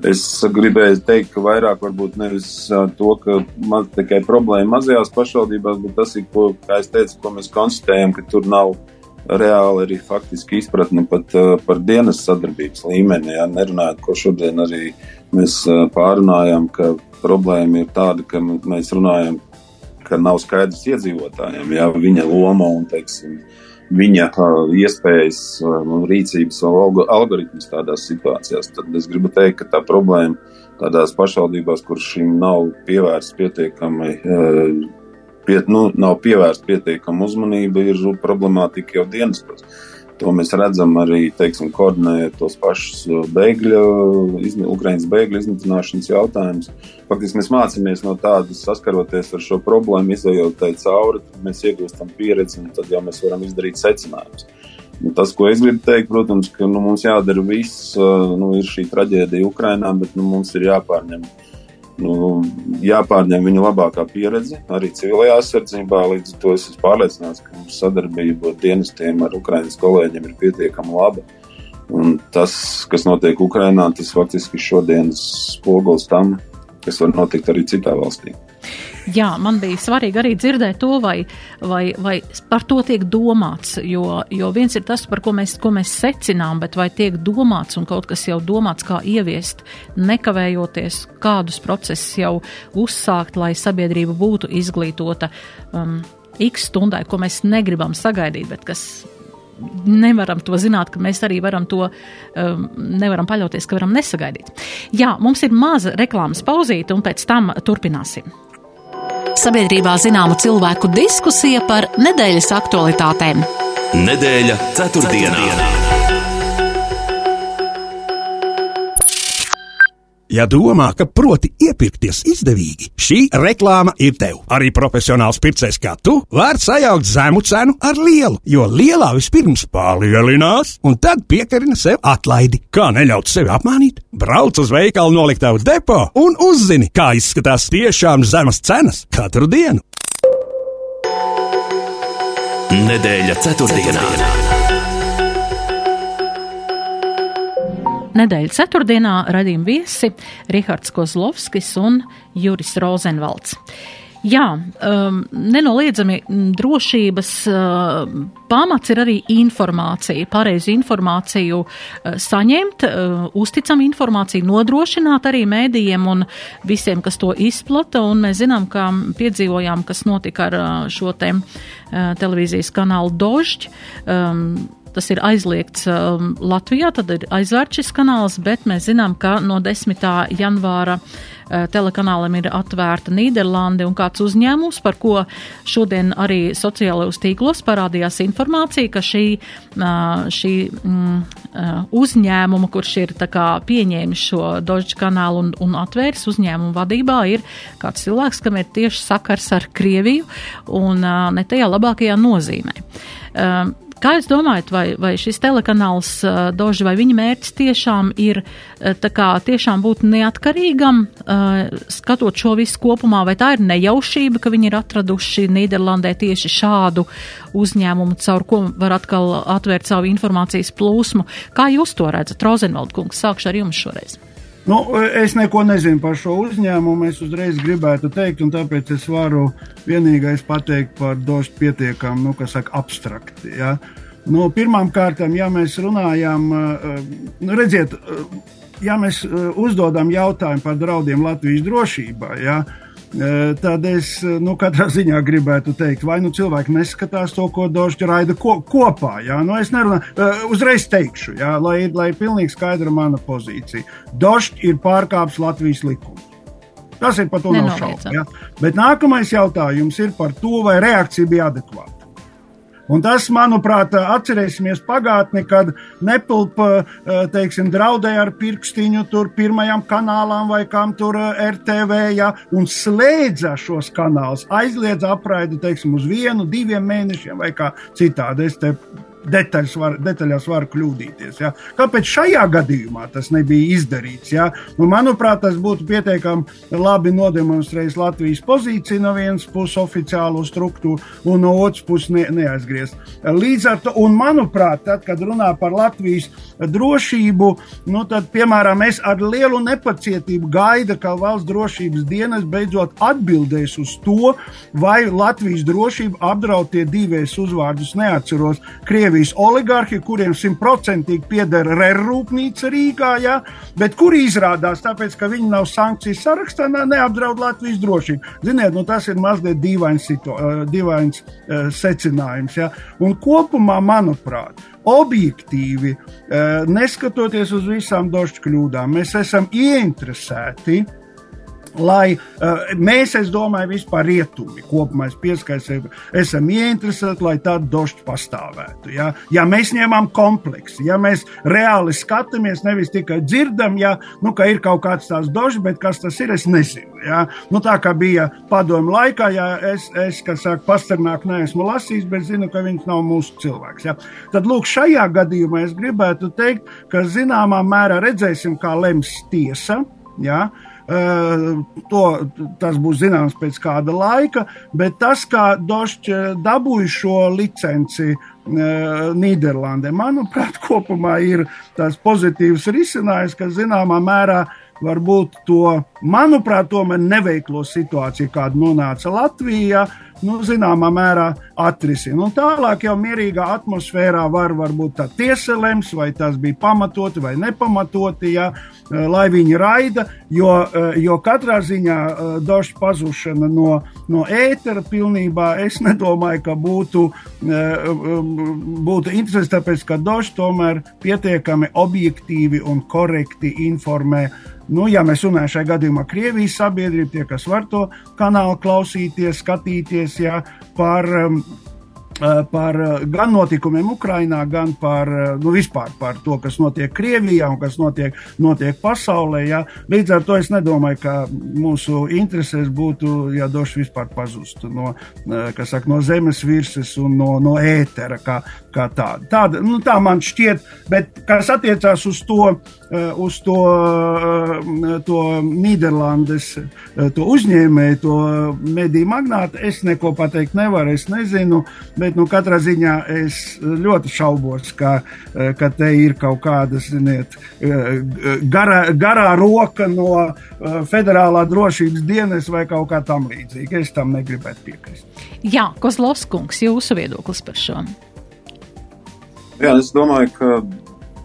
Es gribēju teikt, ka vairāk varbūt nevis uh, to, ka man tikai problēma mazajās pašvaldībās, bet tas ir, ko, kā es teicu, ko mēs konstatējam, ka tur nav uh, reāli arī faktiski izpratni pat uh, par dienas sadarbības līmeni. Ja, nerunājot, ko šodien arī mēs uh, pārunājām, ka problēma ir tāda, ka mēs runājam, ka nav skaidrs iedzīvotājiem, ja viņa loma un, teiksim, viņa uh, iespējas un rīcības algoritmus tādās situācijās. Tad es gribu teikt, ka tā problēma tādās pašvaldībās, kur šim nav pievērsts pietiekami piet, nu, nav pievērsta pietiekama uzmanība, ir problemātika jau dienestos. To mēs redzam arī, teiksim, koordinējot tos pašus bēgļu, izmi, Ukraiņas bēgļu iznīcināšanas jautājumus. Faktiski mēs mācāmies no tādas, saskaroties ar šo problēmu, izējot tai cauri, mēs iegūstam pieredzi un tad jau mēs varam izdarīt secinājumus. Nu, tas, ko es gribu teikt, protams, ka nu, mums jādara viss, nu, ir šī traģēdija Ukrainā, bet nu, mums ir jāpārņem uh, nu, jāpārņem viņa labākā pieredze arī civilajā aizsardzībā. Līdz ar to es esmu pārliecināts, ka mums sadarbība ar dienestiem, ar Ukraiņas kolēģiem ir pietiekami laba. Un tas, kas notiek Ukrajinā, tas faktiski šodienas spogulis tam, kas var notikt arī citā valstī. Jā, man bija svarīgi arī dzirdēt to, vai, vai, vai par to tiek domāts. Jo, jo viens ir tas, par ko mēs, ko mēs secinām, bet vai tiek domāts un kaut kas jau domāts, kā ieviest, nekavējoties, kādus procesus jau uzsākt, lai sabiedrība būtu izglītota um, x stundai, ko mēs negribam sagaidīt, bet kas nevaram to zināt, ka mēs arī varam to, um, nevaram paļauties, ka varam nesagaidīt. Jā, mums ir maza reklāmas pauzīte, un pēc tam turpināsim sabiedrībā zināmu cilvēku diskusija par nedēļas aktualitātēm. Nedēļa ceturtdienā. ceturtdienā. Ja domā, ka proti iepirkties izdevīgi, šī reklāma ir tev. Arī profesionāls pircējs kā tu var sajaukt zemu cenu ar lielu, jo lielā vispirms palielinās, un tad piekarina sev atlaidi. Kā neļaut sevi apmānīt? Brauc uz veikalu noliktavu depo un uzzini, kā izskatās tiešām zemas cenas katru dienu. Nedēļa ceturtdienā. ceturtdienā. Nedēļas ceturtdienā radījuma viesi Rihards Kozlovskis un Juris Rozenvalds. Jā, um, nenoliedzami drošības uh, pamats ir arī informācija, pareizi informāciju uh, saņemt, uh, uzticam informāciju, nodrošināt arī mēdījiem un visiem, kas to izplata, un mēs zinām, ka piedzīvojām, kas notika ar uh, šo te uh, televīzijas kanālu Dožģi. Um, tas ir aizliegts um, Latvijā, tad ir aizvērts šis kanāls, bet mēs zinām, ka no 10. janvāra uh, telekanālam ir atvērta Nīderlande un kāds uzņēmums, par ko šodien arī sociālajos tīklos parādījās informācija, ka šī, uh, šī mm, uh, uzņēmuma, kurš ir kā, pieņēmis šo Dožģa kanālu un, un atvēris uzņēmumu vadībā, ir kāds cilvēks, kam ir tieši sakars ar Krieviju un uh, ne tajā labākajā nozīmē. Uh, Kā jūs domājat, vai, vai šis telekanāls uh, Doži, vai viņa mērķis tiešām ir uh, tā kā tiešām būt neatkarīgam, uh, skatot šo visu kopumā, vai tā ir nejaušība, ka viņi ir atraduši Nīderlandē tieši šādu uzņēmumu, caur ko var atkal atvērt savu informācijas plūsmu? Kā jūs to redzat, Rozenvald kungs? Sākšu ar jums šoreiz. Nu, es neko nezinu par šo uzņēmumu. Es uzreiz gribētu teikt, un tāpēc es varu vienīgais pateikt par došu pietiekami, nu, kas saka, abstrakti. Ja? Nu, Pirmkārt, ja mēs runājam, nu, redziet, ja mēs uzdodam jautājumu par draudiem Latvijas drošībai, ja, tad es nu, katrā ziņā gribētu teikt, vai nu cilvēki neskatās to, ko Dožģa raida ko, kopā. Jā, nu, es nerunāju, uzreiz teikšu, jā, lai, ir pilnīgi skaidra mana pozīcija. Dožģa ir pārkāpis Latvijas likumu. Tas ir par to nav šaubu. Ja? Bet nākamais jautājums ir par to, vai reakcija bija adekvāta. Un tas, manuprāt, atcerēsimies pagātni, kad Nepilpa, eh, teiksim, draudēja ar pirkstiņu tur pirmajam kanālam vai kam tur eh, RTV, ja, un slēdza šos kanālus, aizliedza apraidi, teiksim, uz vienu, diviem mēnešiem vai kā citādi. Es te detaļas var, detaļās var kļūdīties. Ja? Kāpēc šajā gadījumā tas nebija izdarīts? Ja? Nu, manuprāt, tas būtu pietiekami labi nodemonstrējis Latvijas pozīciju no vienas puses oficiālo struktūru un no otras puses ne, neaizgriezt. Līdz ar to, un manuprāt, tad, kad runā par Latvijas drošību, nu, tad, piemēram, es ar lielu nepacietību gaidu, ka valsts drošības dienas beidzot atbildēs uz to, vai Latvijas drošību apdraud tie divies uzvārdus, neatceros, Krievijas Krievijas oligarhi, kuriem simtprocentīgi pieder rērrūpnīca Rīgā, ja, bet kuri izrādās, tāpēc, ka viņi nav sankciju sarakstā, neapdraud Latvijas drošību. Ziniet, nu, tas ir mazliet dīvains, dīvains uh, secinājums. Ja. Un kopumā, manuprāt, objektīvi, uh, neskatoties uz visām došu kļūdām, mēs esam ieinteresēti lai uh, mēs, es domāju, vispār rietumi kopumā pieskaisam, esam ieinteresēti, lai tāda došķa pastāvētu. Ja? ja mēs ņemam kompleksi, ja mēs reāli skatāmies, nevis tikai dzirdam, ja, nu, ka ir kaut kāds tāds došs, bet kas tas ir, es nezinu. Ja? Nu, tā kā bija padomu laikā, ja es, es kas saka, pasternāk neesmu lasījis, bet zinu, ka viņš nav mūsu cilvēks. Ja? Tad, lūk, šajā gadījumā es gribētu teikt, ka zināmā mērā redzēsim, kā lems tiesa. Ja? Uh, To, tas būs zināms pēc kāda laika, bet tas, kā Došs dabūja šo licenci Nīderlandē, manuprāt, kopumā ir tas pozitīvs risinājums, kas zināmā mērā varbūt to, manuprāt, tomēr neveiklo situāciju, kāda nonāca Latvijā, nu, zināmā mērā atrisina. Un tālāk jau mierīgā atmosfērā var varbūt tā tiesa lems, vai tas bija pamatoti vai nepamatoti, ja, eh, lai viņi raida, jo, eh, jo katrā ziņā eh, došu pazušana no, no ētera pilnībā es nedomāju, ka būtu, būtu interesanti, tāpēc, ka došu tomēr pietiekami objektīvi un korekti informē Nu, ja mēs runājam šajā gadījumā Krievijas sabiedrību, tie, kas var to kanālu klausīties, skatīties, ja, par um, Eh, par eh, gan notikumiem Ukrajinā, gan par, eh, nu, vispār par to, kas notiek Krievijā un kas notiek, notiek pasaulē. Ja. Līdz ar to es nedomāju, ka mūsu interesēs būtu, ja doši vispār pazustu no, saka, no zemes virsmas un no, no ētera kā, kā tāda. tāda nu, tā man šķiet, bet kas attiecās uz to, uz to, to Nīderlandes to uzņēmēju, to mediju magnātu, es neko pateikt nevaru, es nezinu. Bet nu, katrā ziņā es ļoti šaubos, ka, eh, ka te ir kaut kāda ziniet, eh, garā, roka no eh, federālā drošības dienas vai kaut kā tam līdzīga. Es tam negribētu piekrist. Jā, Kozlovskungs, jūsu viedoklis par šo? Jā, es domāju, ka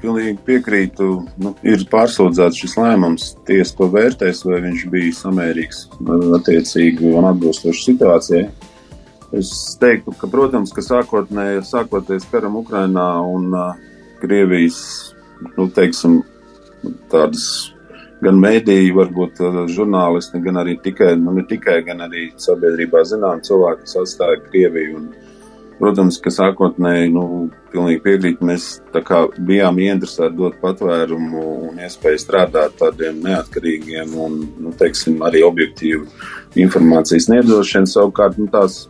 pilnīgi piekrītu. Nu, ir pārsūdzēts šis lēmums. Tiesa to vērtēs, vai viņš bija samērīgs attiecīgi un atbilstoši situācijai. Es teiktu, ka, protams, ka sākotnēji, sākoties karam Ukrainā un uh, Krievijas, nu, teiksim, tādas gan mēdīji, varbūt uh, žurnālisti, gan arī tikai, nu, ne tikai, gan arī sabiedrībā zinām cilvēki, kas atstāja Krieviju un Protams, ka sākotnēji, nu, pilnīgi piekrīt, mēs bijām ieinteresēti dot patvērumu un iespēju strādāt tādiem neatkarīgiem un, nu, teiksim, arī objektīvu informācijas sniedzošiem. Savukārt, nu, tās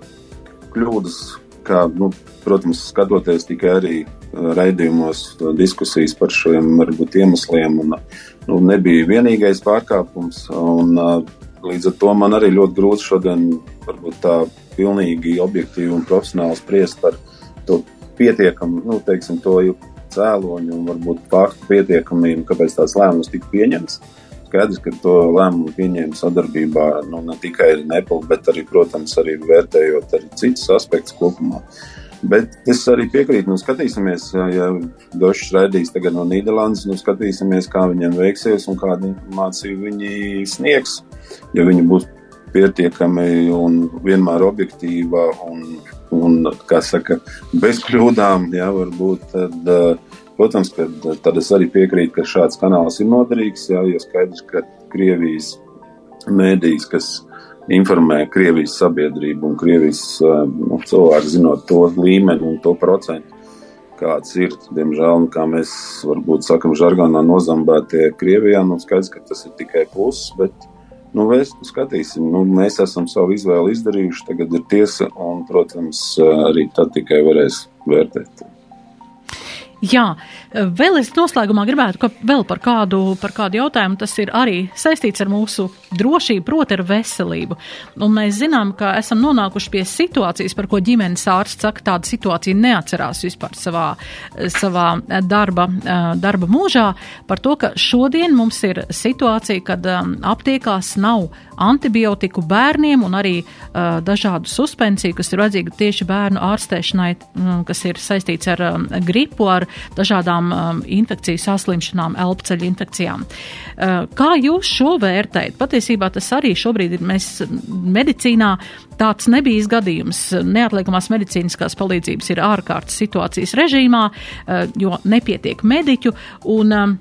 kļūdas, kā, nu, protams, skatoties tikai arī uh, raidījumos, diskusijas par šiem varbūt iemesliem, un, nu, nebija vienīgais pārkāpums. Un, uh, līdz ar to man arī ļoti grūti šodien varbūt tā pilnīgi objektīvi un profesionāli spriest par to pietiekamu, nu, teiksim, to cēloņu un varbūt faktu pietiekamību, kāpēc tāds lēmums tika pieņemts. Skaidrs, ka to lēmumu pieņēma sadarbībā nu, ne tikai ar Nepal, bet arī, protams, arī vērtējot arī citus aspektus kopumā. Bet es arī piekrītu, nu, skatīsimies, ja Došs raidīs tagad no Nīderlandes, nu, skatīsimies, kā viņiem veiksies un kādu informāciju viņi sniegs. Ja viņi būs pietiekami un vienmēr objektīva un, un saka, bez kļūdām, jā, varbūt tad, eh, protams, ka tad es arī piekrītu, ka šāds kanāls ir noderīgs, jā, jo skaidrs, ka Krievijas mēdījis, kas informē Krievijas sabiedrību un Krievijas eh, nu, cilvēku zinot to līmeni un to procentu, kāds ir. Diemžēl, kā mēs varbūt sakam, žargonā nozambētie Krievijā, nu skaidrs, ka tas ir tikai pluss, bet Nu, mēs skatīsim, nu, mēs esam savu izvēli izdarījuši, tagad ir tiesa, un, protams, arī tad tikai varēs vērtēt. Jā, vēl es noslēgumā gribētu, ka vēl par kādu, par kādu jautājumu tas ir arī saistīts ar mūsu drošību, proti ar veselību. Un mēs zinām, ka esam nonākuši pie situācijas, par ko ģimenes ārsts saka, tāda situācija neatcerās vispār savā, savā darba, darba mūžā, par to, ka šodien mums ir situācija, kad aptiekās nav antibiotiku bērniem un arī uh, dažādu suspensiju, kas ir vajadzīga tieši bērnu ārstēšanai, um, kas ir saistīts ar um, gripu, ar dažādām um, infekciju saslimšanām, elpceļu infekcijām. Uh, kā jūs šo vērtējat? Patiesībā tas arī šobrīd ir mēs medicīnā tāds nebijis gadījums. Neatliekamās medicīniskās palīdzības ir ārkārtas situācijas režīmā, uh, jo nepietiek mediķu un um,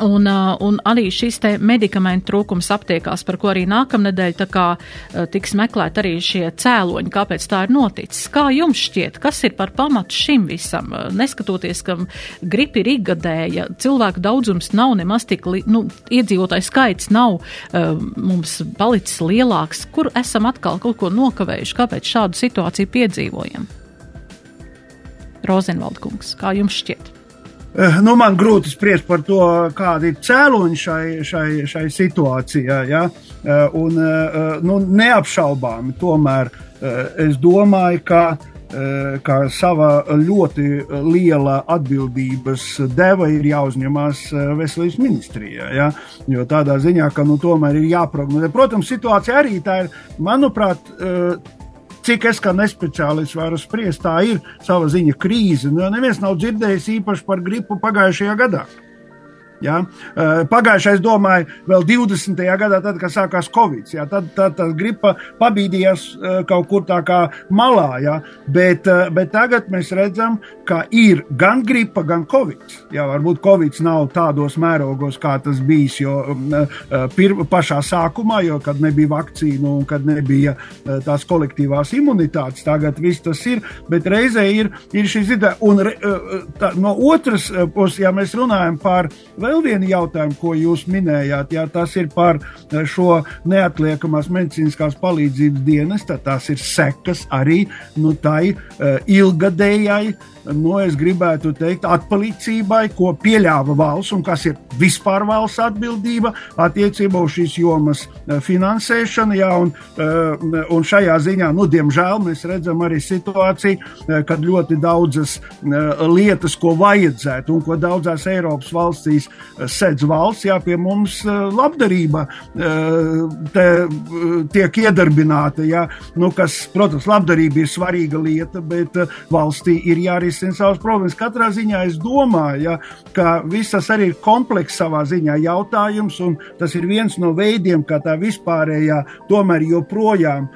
Un, uh, un arī šis te medikamentu trūkums aptiekās, par ko arī nākamnedēļ tā kā uh, tiks meklēt arī šie cēloņi, kāpēc tā ir noticis. Kā jums šķiet, kas ir par pamatu šim visam? Uh, neskatoties, ka gripi ir ikgadēja, cilvēku daudzums nav nemaz tik, nu, iedzīvotāju skaits nav mums palicis lielāks. Kur esam atkal kaut ko nokavējuši? Kāpēc šādu situāciju piedzīvojam? Rozenvaldkungs, kā jums šķiet? Eh, nu, man grūti spriest par to, kāda ir cēloņa šai, šai, šai situācijai. Ja? Eh, un, eh, nu, neapšaubāmi tomēr es domāju, ka, ka sava ļoti liela atbildības deva ir jāuzņemās veselības ministrijā. Ja? Jo tādā ziņā, ka nu, tomēr ir jāprognozē. Protams, situācija arī tā ir, manuprāt, cik es kā nespeciālists varu spriest, tā ir sava ziņa krīze. Nu, neviens nav dzirdējis īpaši par gripu pagājušajā gadā. Ja? Pagājušais, domāju, vēl 20. gadā, tad, kad sākās Covid. Ja? Tad, tad, tad gripa pabīdījās kaut kur tā kā malā. Ja? Bet, bet tagad mēs redzam, ka ir gan gripa, gan Covid. Ja? Varbūt Covid nav tādos mērogos, kā tas bijis jo, pir, pašā sākumā, jo kad nebija vakcīnu un kad nebija tās kolektīvās imunitātes. Tagad viss tas ir, bet reizē ir, ir šis ideja. Un tā, no otras puses, ja mēs runājam par vēl vēl vienu jautājumu, ko jūs minējāt. Jā, tas ir par eh, šo neatliekamās medicīniskās palīdzības dienestu. Tas ir sekas arī nu, tai uh, ilgadējai nu, es gribētu teikt, atpalīdzībai, ko pieļāva valsts un kas ir vispār valsts atbildība attiecībā uz šīs jomas eh, finansēšanu. Jā, un, eh, un šajā ziņā, nu, diemžēl, mēs redzam arī situāciju, eh, kad ļoti daudzas lietas, ko vajadzētu un ko daudzās Eiropas valstīs sedz valsts, jā, pie mums labdarība te, tiek iedarbināta, jā, nu, kas, protams, labdarība ir svarīga lieta, bet valstī ir jārisina jārisina savas problēmas. Katrā ziņā es domāju, ja, ka visas arī ir komplekss savā ziņā jautājums, un tas ir viens no veidiem, kā tā vispārējā tomēr joprojām,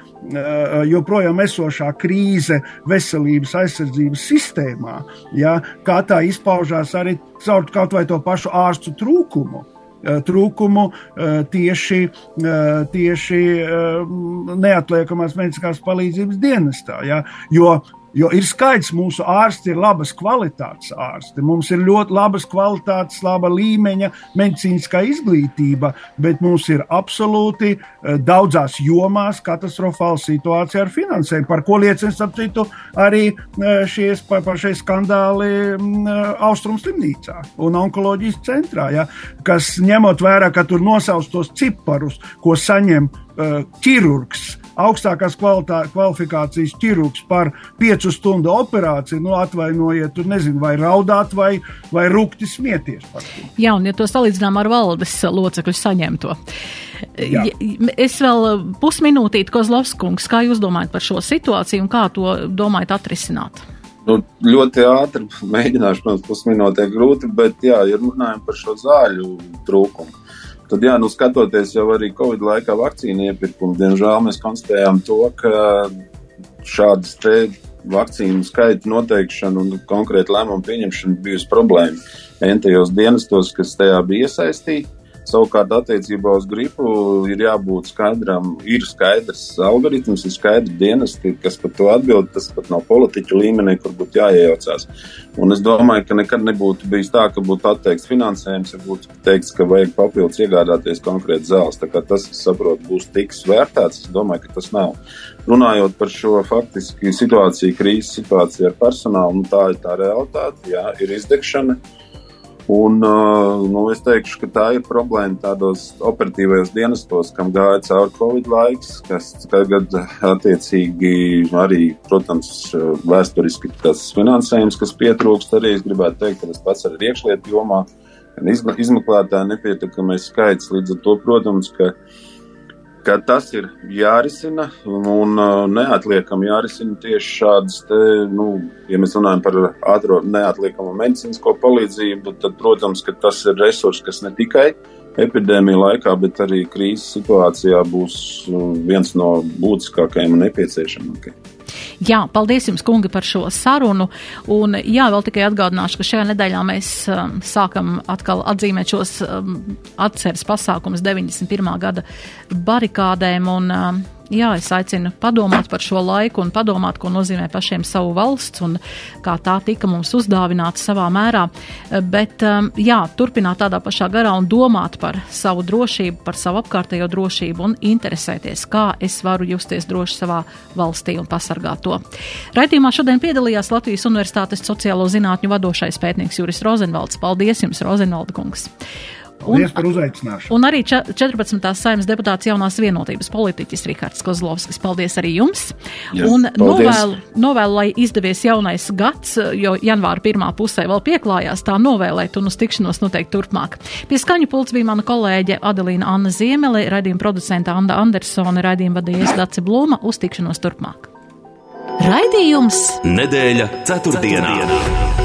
joprojām esošā krīze veselības aizsardzības sistēmā, ja, kā tā izpaužās arī caur kaut vai to pašu ārstu trūkumu trūkumu tieši, tieši neatliekamās medicīniskās palīdzības dienestā. Ja? Jo Jo ir skaidrs, ka mūsu ārsti ir labas kvalitātes ārsti. Mums ir ļoti labas kvalitātes, laba līmeņa medicīniskā izglītība, bet mums ir absolūti eh, daudzās jomās katastrofāla situācija ar finansēm, par ko liecina, citu, arī eh, šie pašie skandāli mm, eh, Austrum slimnīcā un onkoloģijas centrā, ja, kas ņemot vērā, ka tur nosaus tos ciparus, ko saņem ķirurgs augstākās kvalifikācijas ķirurgs par piecu stundu operāciju, nu, atvainojiet, tur nezinu, vai raudāt, vai, vai rūkti smieties par to. Jā, un ja to salīdzinām ar valdes locekļu saņemto. Jā. Es vēl pusminūtīti, Kozlovskungs, kā jūs domājat par šo situāciju un kā to domājat atrisināt? Nu, ļoti ātri mēģināšu, protams, pusminūtē grūti, bet jā, ja runājam par šo zāļu trūkumu Tad, jā, nu, skatoties jau arī Covid laikā vakcīnu iepirkumu, diemžēl mēs konstatējām to, ka šādas te vakcīnu skaita noteikšana un konkrēta lēmuma pieņemšana bijusi problēma entajos dienestos, kas tajā bija iesaistīti. Savukārt, attiecībā uz gripu ir jābūt skaidram, ir skaidrs algoritms, ir skaidrs dienesti, kas par to atbild. Tas pat nav politiķu līmenī, kur būtu jāiejaucās. Un es domāju, ka nekad nebūtu bijis tā, ka būtu atteikts finansējums, ja būtu teikts, ka vajag papildus iegādāties konkrēti zāles. Tas, es saprotu, būs tiks vērtēts, es domāju, ka tas nav. Runājot par šo faktiski situāciju, krīzes situāciju ar personālu, nu, tā ir tā realitāte, jā, ir izdegšana. Un, nu, es teikšu, ka tā ir problēma tādos operatīvajos dienestos, kam gāja cauri Covid laiks, kas tagad attiecīgi arī, protams, vēsturiski tas finansējums, kas pietrūkst arī, es gribētu teikt, ka tas pats arī iekšlietu jomā, gan izmeklētāji nepietiekamais skaits. Līdz ar to, protams, ka ka tas ir jārisina un uh, neatliekami jārisina tieši šādas, te, nu, ja mēs runājam par ātrā neatliekamu medicīnisko palīdzību, tad, protams, tas ir resurs, kas ne tikai epidēmija laikā, bet arī krīzes situācijā būs uh, viens no būtiskākajiem un nepieciešamākajiem. Jā, paldies jums, kungi, par šo sarunu. Un jā, vēl tikai atgādināšu, ka šajā nedēļā mēs um, sākam atkal atzīmēt šos um, atceres pasākumus 91. gada barikādēm. Un, um, jā, es aicinu padomāt par šo laiku un padomāt, ko nozīmē pašiem savu valsts un kā tā tika mums uzdāvināta savā mērā. Bet, um, jā, turpināt tādā pašā garā un domāt par savu drošību, par savu apkārtējo drošību un interesēties, kā es varu justies droši savā valstī un pasargāt to. Raidījumā šodien piedalījās Latvijas Universitātes sociālo zinātņu vadošais pētnieks Juris Rozenvalds. Paldies jums, Rozenvalda kungs! Paldies par uzaicināšanu. Un arī 14. saimnes deputāts jaunās vienotības politiķis Rikārds Kozlovskis. Paldies arī jums. Jā, un paldies. novēlu, novēlu, lai izdevies jaunais gads, jo janvāra pirmā pusē vēl pieklājās tā novēlēt un uz tikšanos noteikti turpmāk. Pie skaņu pults bija mana kolēģe Adelīna Anna Ziemele, raidījuma producenta Anda Andersone, raidījuma vadījies Daci Blūma. Uz tikšanos turpmāk. Raidījums Nedēļa ceturtdienā. ceturtdienā.